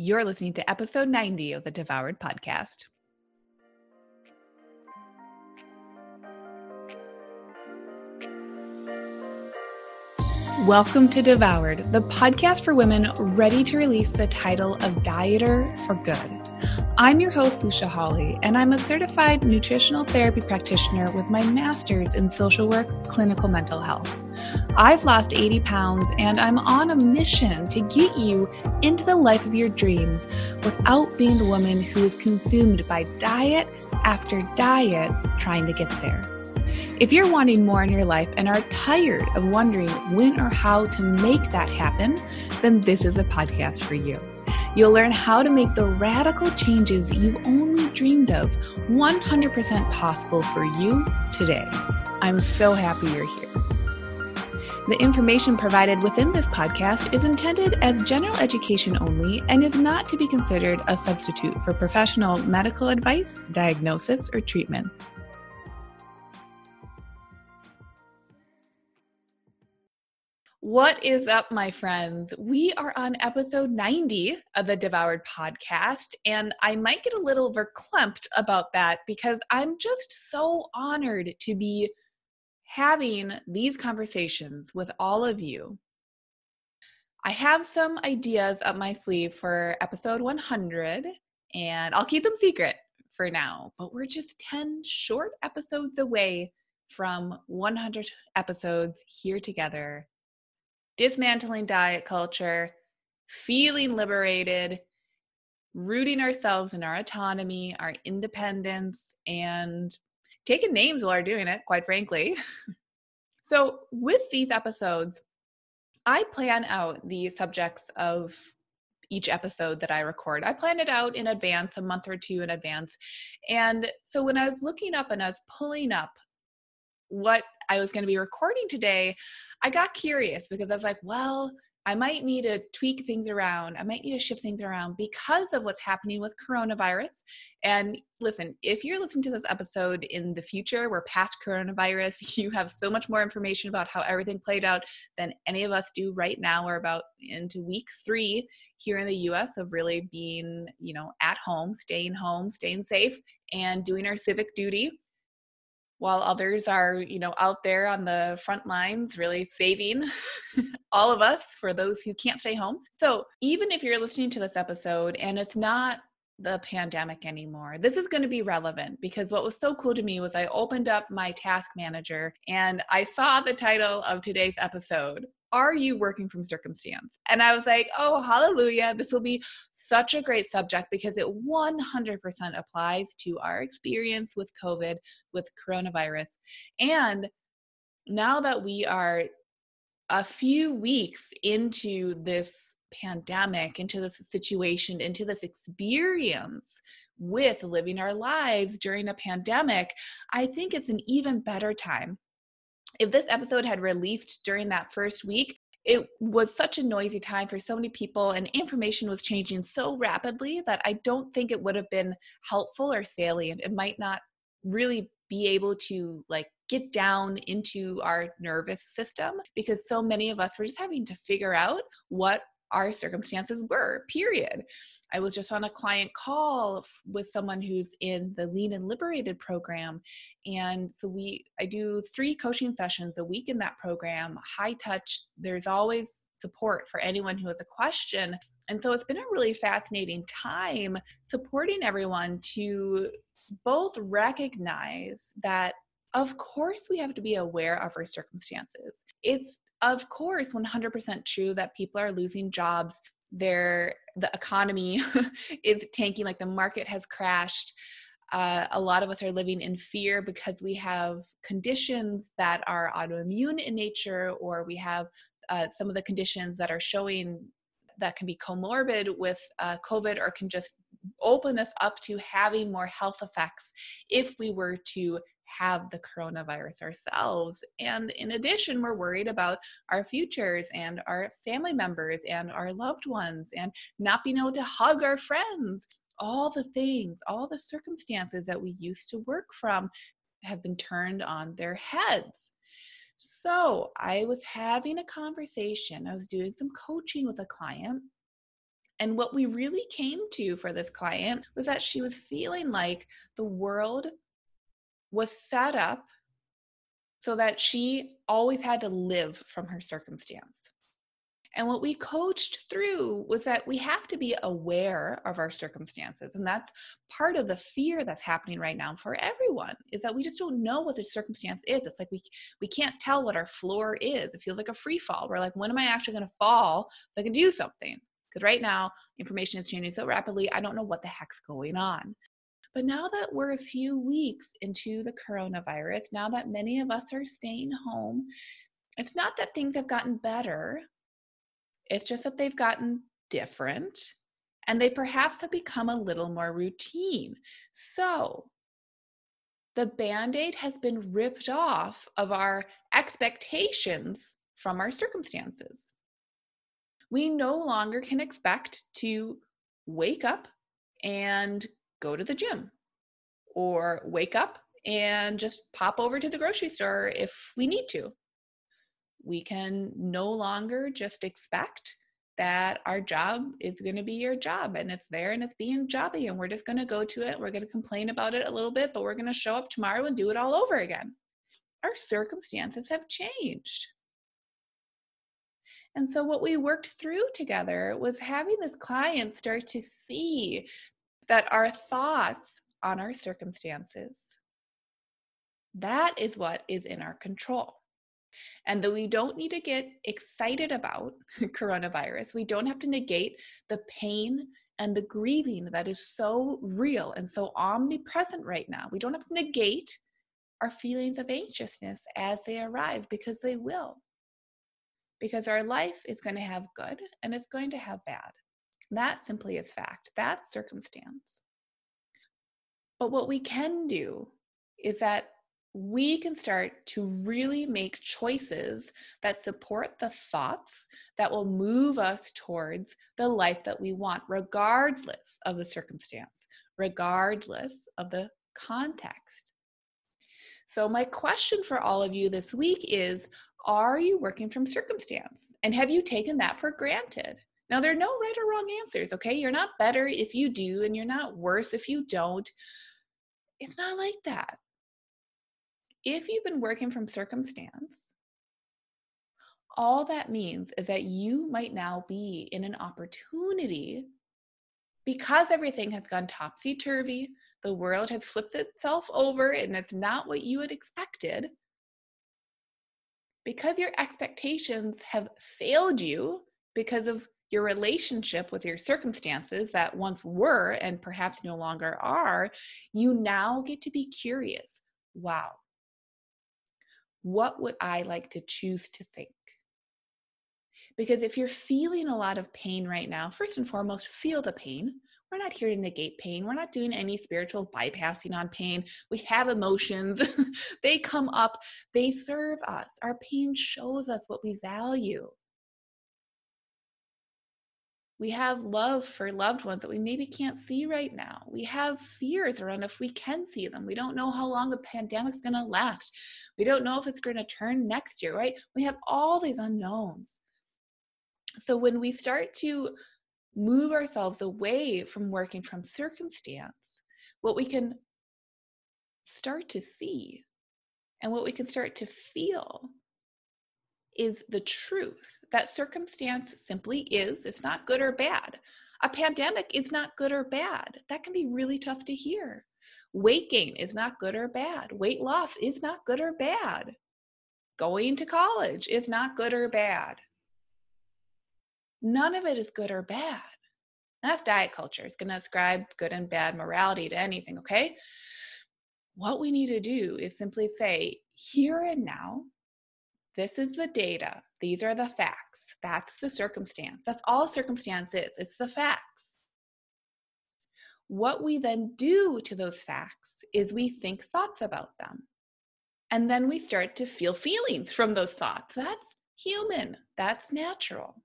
You're listening to episode 90 of the Devoured podcast. Welcome to Devoured, the podcast for women ready to release the title of dieter for good. I'm your host, Lucia Hawley, and I'm a certified nutritional therapy practitioner with my master's in social work, clinical mental health. I've lost 80 pounds, and I'm on a mission to get you into the life of your dreams without being the woman who is consumed by diet after diet trying to get there. If you're wanting more in your life and are tired of wondering when or how to make that happen, then this is a podcast for you. You'll learn how to make the radical changes you've only dreamed of 100% possible for you today. I'm so happy you're here. The information provided within this podcast is intended as general education only and is not to be considered a substitute for professional medical advice, diagnosis, or treatment. What is up, my friends? We are on episode 90 of the Devoured podcast, and I might get a little verklempt about that because I'm just so honored to be having these conversations with all of you. I have some ideas up my sleeve for episode 100, and I'll keep them secret for now, but we're just 10 short episodes away from 100 episodes here together dismantling diet culture, feeling liberated, rooting ourselves in our autonomy, our independence, and taking names while we're doing it, quite frankly. so, with these episodes, I plan out the subjects of each episode that I record. I plan it out in advance, a month or two in advance. And so when I was looking up and I was pulling up what I was going to be recording today, I got curious because I was like, well, I might need to tweak things around. I might need to shift things around because of what's happening with coronavirus. And listen, if you're listening to this episode in the future, we're past coronavirus, you have so much more information about how everything played out than any of us do right now. We're about into week three here in the US of really being, you know, at home, staying home, staying safe, and doing our civic duty while others are you know out there on the front lines really saving all of us for those who can't stay home so even if you're listening to this episode and it's not the pandemic anymore. This is going to be relevant because what was so cool to me was I opened up my task manager and I saw the title of today's episode are you working from circumstance? And I was like, oh, hallelujah. This will be such a great subject because it 100% applies to our experience with COVID, with coronavirus. And now that we are a few weeks into this pandemic, into this situation, into this experience with living our lives during a pandemic, I think it's an even better time if this episode had released during that first week, it was such a noisy time for so many people and information was changing so rapidly that I don't think it would have been helpful or salient. It might not really be able to like get down into our nervous system because so many of us were just having to figure out what our circumstances were, period. I was just on a client call with someone who's in the Lean and Liberated program. And so we I do three coaching sessions a week in that program, high touch. There's always support for anyone who has a question. And so it's been a really fascinating time supporting everyone to both recognize that of course we have to be aware of our circumstances. It's of course 100% true that people are losing jobs. Their the economy is tanking like the market has crashed. Uh, a lot of us are living in fear because we have conditions that are autoimmune in nature or we have uh, some of the conditions that are showing that can be comorbid with uh, covid or can just open us up to having more health effects if we were to have the coronavirus ourselves. And in addition, we're worried about our futures and our family members and our loved ones and not being able to hug our friends. All the things, all the circumstances that we used to work from have been turned on their heads. So I was having a conversation, I was doing some coaching with a client, And what we really came to for this client was that she was feeling like the world was set up so that she always had to live from her circumstance. And what we coached through was that we have to be aware of our circumstances. And that's part of the fear that's happening right now for everyone is that we just don't know what the circumstance is. It's like we we can't tell what our floor is. It feels like a free fall. We're like, when am I actually going to fall so I can do something? Because right now, information is changing so rapidly, I don't know what the heck's going on. But now that we're a few weeks into the coronavirus, now that many of us are staying home, it's not that things have gotten better, it's just that they've gotten different and they perhaps have become a little more routine. So, the band aid has been ripped off of our expectations from our circumstances. We no longer can expect to wake up and go to the gym or wake up and just pop over to the grocery store if we need to. We can no longer just expect that our job is going to be your job and it's there and it's being jobby and we're just going to go to it. We're going to complain about it a little bit, but we're going to show up tomorrow and do it all over again. Our circumstances have changed. And so, what we worked through together was having this client start to see that our thoughts on our circumstances, that is what is in our control. And that we don't need to get excited about coronavirus. We don't have to negate the pain and the grieving that is so real and so omnipresent right now. We don't have to negate our feelings of anxiousness as they arrive because they will. Because our life is going to have good and it's going to have bad. That simply is fact. That's circumstance. But what we can do is that we can start to really make choices that support the thoughts that will move us towards the life that we want, regardless of the circumstance, regardless of the context. So, my question for all of you this week is Are you working from circumstance? And have you taken that for granted? Now, there are no right or wrong answers, okay? You're not better if you do, and you're not worse if you don't. It's not like that. If you've been working from circumstance, all that means is that you might now be in an opportunity because everything has gone topsy turvy, the world has flipped itself over, and it's not what you had expected. Because your expectations have failed you because of your relationship with your circumstances that once were and perhaps no longer are, you now get to be curious. Wow, what would I like to choose to think? Because if you're feeling a lot of pain right now, first and foremost, feel the pain. We're not here to negate pain. We're not doing any spiritual bypassing on pain. We have emotions, they come up, they serve us. Our pain shows us what we value we have love for loved ones that we maybe can't see right now. We have fears around if we can see them. We don't know how long the pandemic's going to last. We don't know if it's going to turn next year, right? We have all these unknowns. So when we start to move ourselves away from working from circumstance, what we can start to see and what we can start to feel is the truth that circumstance simply is. It's not good or bad. A pandemic is not good or bad. That can be really tough to hear. Weight gain is not good or bad. Weight loss is not good or bad. Going to college is not good or bad. None of it is good or bad. That's diet culture. It's going to ascribe good and bad morality to anything, okay? What we need to do is simply say, here and now, this is the data. These are the facts. That's the circumstance. That's all circumstance is. It's the facts. What we then do to those facts is we think thoughts about them. And then we start to feel feelings from those thoughts. That's human, that's natural.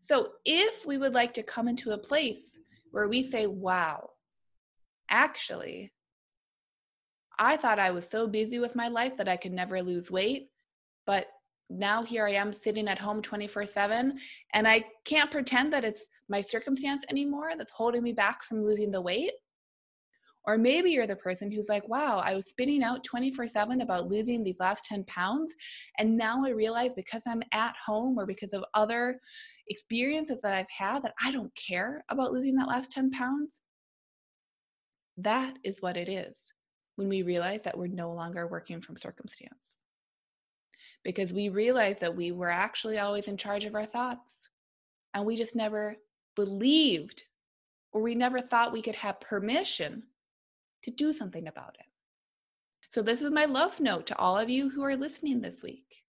So if we would like to come into a place where we say, wow, actually, I thought I was so busy with my life that I could never lose weight. But now here I am sitting at home 24 7, and I can't pretend that it's my circumstance anymore that's holding me back from losing the weight. Or maybe you're the person who's like, wow, I was spinning out 24 7 about losing these last 10 pounds. And now I realize because I'm at home or because of other experiences that I've had that I don't care about losing that last 10 pounds. That is what it is when we realize that we're no longer working from circumstance. Because we realize that we were actually always in charge of our thoughts and we just never believed or we never thought we could have permission to do something about it. So, this is my love note to all of you who are listening this week.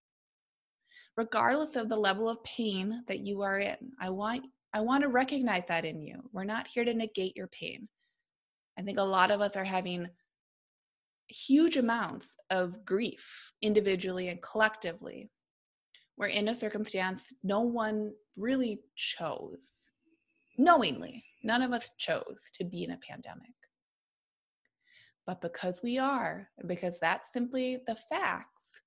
Regardless of the level of pain that you are in, I want, I want to recognize that in you. We're not here to negate your pain. I think a lot of us are having huge amounts of grief individually and collectively. We're in a circumstance no one really chose, knowingly. None of us chose to be in a pandemic. But because we are, because that's simply the facts,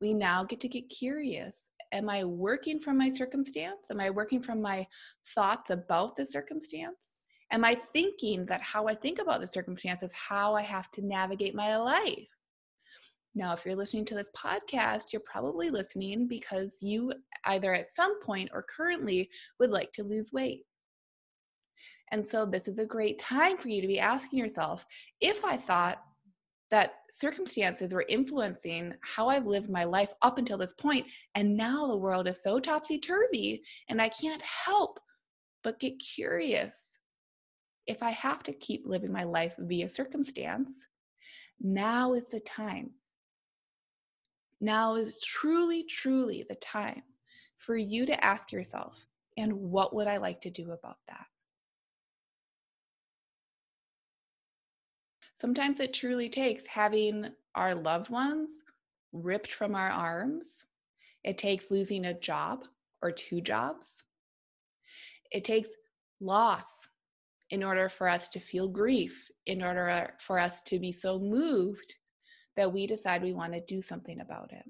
we now get to get curious. Am I working from my circumstance? Am I working from my thoughts about the circumstance? Am I thinking that how I think about the circumstance is how I have to navigate my life? Now, if you're listening to this podcast, you're probably listening because you either at some point or currently would like to lose weight. And so this is a great time for you to be asking yourself if I thought that circumstances were influencing how I've lived my life up until this point, and now the world is so topsy turvy, and I can't help but get curious. If I have to keep living my life via circumstance, now is the time. Now is truly, truly the time for you to ask yourself, and what would I like to do about that? Sometimes it truly takes having our loved ones ripped from our arms. It takes losing a job or two jobs. It takes loss in order for us to feel grief, in order uh, for us to be so moved that we decide we want to do something about it.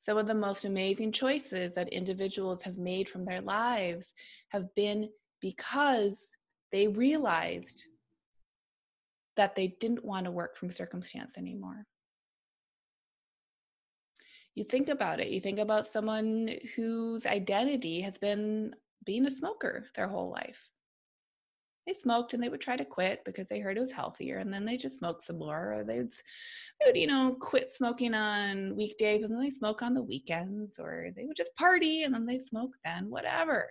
Some of the most amazing choices that individuals have made from their lives have been because they realized that they didn't want to work from circumstance anymore. You think about it, you think about someone whose identity has been being a smoker their whole life. They smoked and they would try to quit because they heard it was healthier, and then they just smoked some more, or they'd, they would, you know, quit smoking on weekdays and then they smoke on the weekends, or they would just party and then they smoke then, whatever.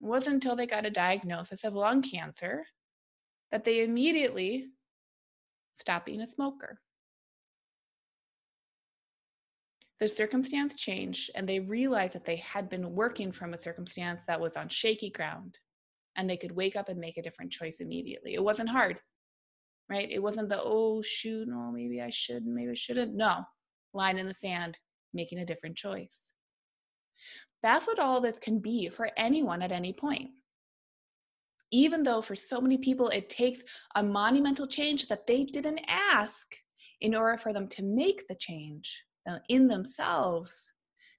It wasn't until they got a diagnosis of lung cancer that they immediately stopped being a smoker. Their circumstance changed, and they realized that they had been working from a circumstance that was on shaky ground, and they could wake up and make a different choice immediately. It wasn't hard, right? It wasn't the, oh, shoot, no, maybe I should, maybe I shouldn't. No, line in the sand, making a different choice. That's what all this can be for anyone at any point even though for so many people it takes a monumental change that they didn't ask in order for them to make the change uh, in themselves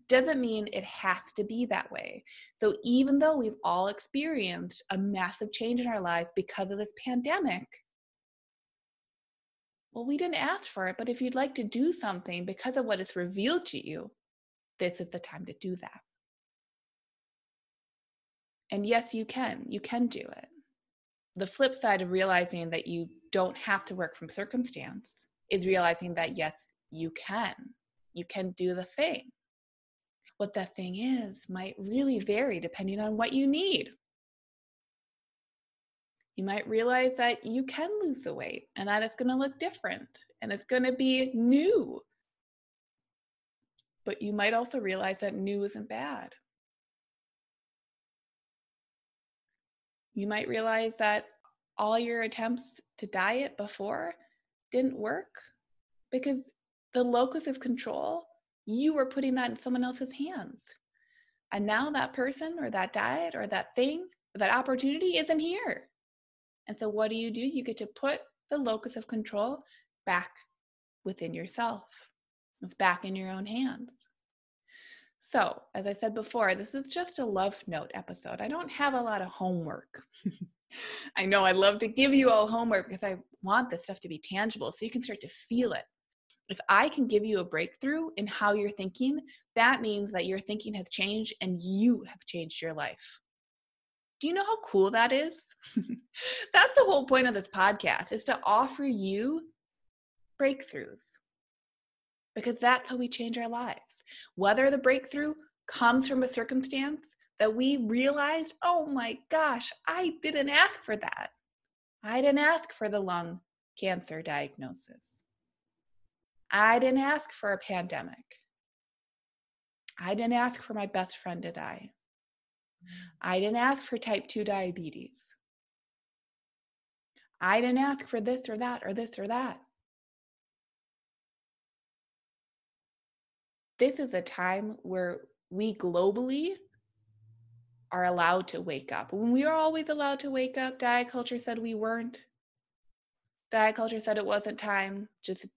doesn't mean it has to be that way. So, even though we've all experienced a massive change in our lives because of this pandemic, well, we didn't ask for it, but if you'd like to do something because of what is revealed to you, this is the time to do that. And yes, you can. You can do it. The flip side of realizing that you don't have to work from circumstance is realizing that yes, you can. You can do the thing. What that thing is might really vary depending on what you need. You might realize that you can lose the weight and that it's going to look different and it's going to be new. But you might also realize that new isn't bad. you might realize that all your attempts to diet before didn't work because the locus of control, you were putting that in someone else's hands. And now that person or that diet or that thing, that opportunity isn't here. And so what do you do? You get to put the locus of control back within yourself. It's back in your own hands. So, as I said before, this is just a love note episode. I don't have a lot of homework. I know I love to give you all homework because I want this stuff to be tangible so you can start to feel it. If I can give you a breakthrough in how you're thinking, that means that your thinking has changed and you have changed your life. Do you know how cool that is? That's the whole point of this podcast is to offer you breakthroughs. Because that's how we change our lives. Whether the breakthrough comes from a circumstance that we realized, oh my gosh, I didn't ask for that. I didn't ask for the lung cancer diagnosis. I didn't ask for a pandemic. I didn't ask for my best friend to die. I didn't ask for type 2 diabetes. I didn't ask for this or that or this or that. This is a time where we globally are allowed to wake up. When we were always allowed to wake up, diet culture said we weren't. Diet culture said it wasn't time. Just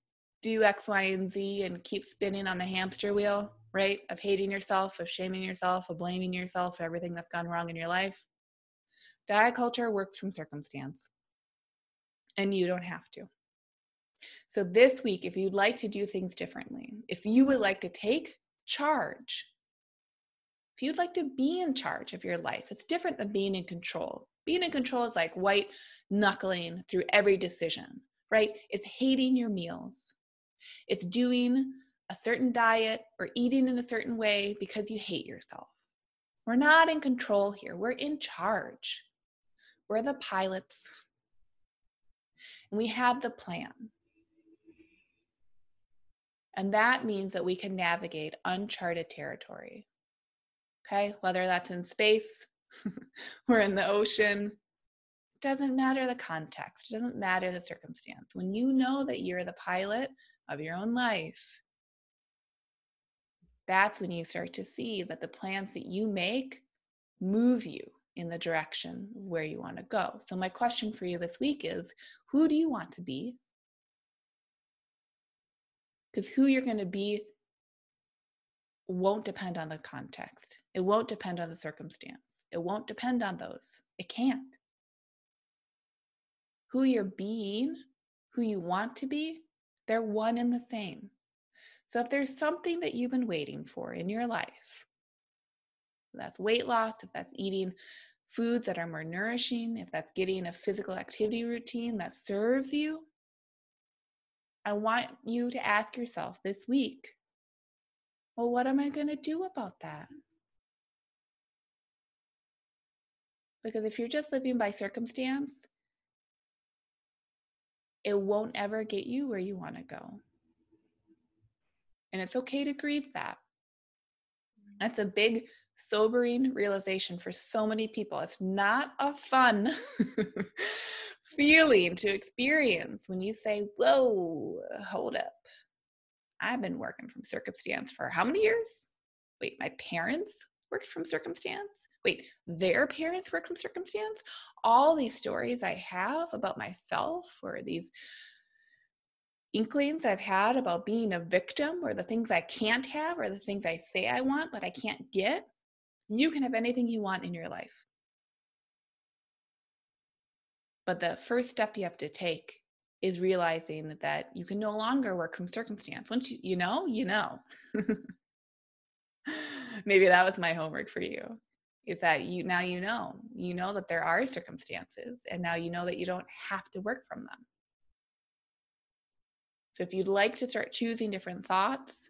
do X, Y, and Z and keep spinning on the hamster wheel, right? Of hating yourself, of shaming yourself, of blaming yourself for everything that's gone wrong in your life. Diet culture works from circumstance, and you don't have to. So, this week, if you'd like to do things differently, if you would like to take charge, if you'd like to be in charge of your life, it's different than being in control. Being in control is like white knuckling through every decision, right? It's hating your meals. It's doing a certain diet or eating in a certain way because you hate yourself. We're not in control here, we're in charge. We're the pilots. And we have the plan. And that means that we can navigate uncharted territory. Okay, whether that's in space or in the ocean, doesn't matter the context, it doesn't matter the circumstance. When you know that you're the pilot of your own life, that's when you start to see that the plans that you make move you in the direction of where you want to go. So, my question for you this week is who do you want to be? Because who you're going to be won't depend on the context, it won't depend on the circumstance, it won't depend on those. It can't. Who you're being, who you want to be, they're one and the same. So if there's something that you've been waiting for in your life, that's weight loss, if that's eating foods that are more nourishing, if that's getting a physical activity routine that serves you, I want you to ask yourself this week, well, what am I going to do about that? Because if you're just living by circumstance, it won't ever get you where you want to go. And it's okay to grieve that. That's a big, sobering realization for so many people. It's not a fun feeling to experience when you say, Whoa, hold up. I've been working from circumstance for how many years? Wait, my parents worked from circumstance? Wait, their parents worked from circumstance? All these stories I have about myself or these inklings I've had about being a victim or the things I can't have or the things I say I want but I can't get, you can have anything you want in your life. But the first step you have to take is realizing that you can no longer work from circumstance. Once you, you know, you know. Maybe that was my homework for you. Is that you now you know. You know that there are circumstances and now you know that you don't have to work from them. So if you'd like to start choosing different thoughts,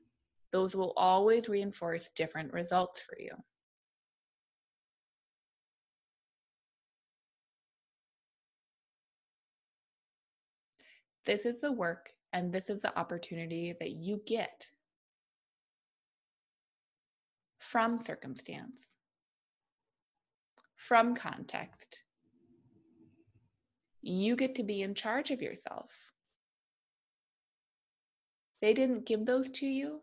those will always reinforce different results for you. This is the work and this is the opportunity that you get from circumstance, from context. You get to be in charge of yourself. They didn't give those to you.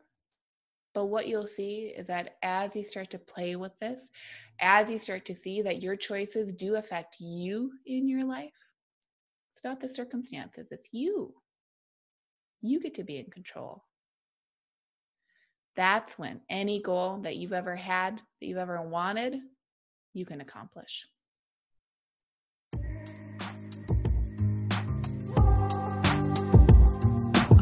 But what you'll see is that as you start to play with this, as you start to see that your choices do affect you in your life, it's not the circumstances, it's you. You get to be in control. That's when any goal that you've ever had, that you've ever wanted, you can accomplish.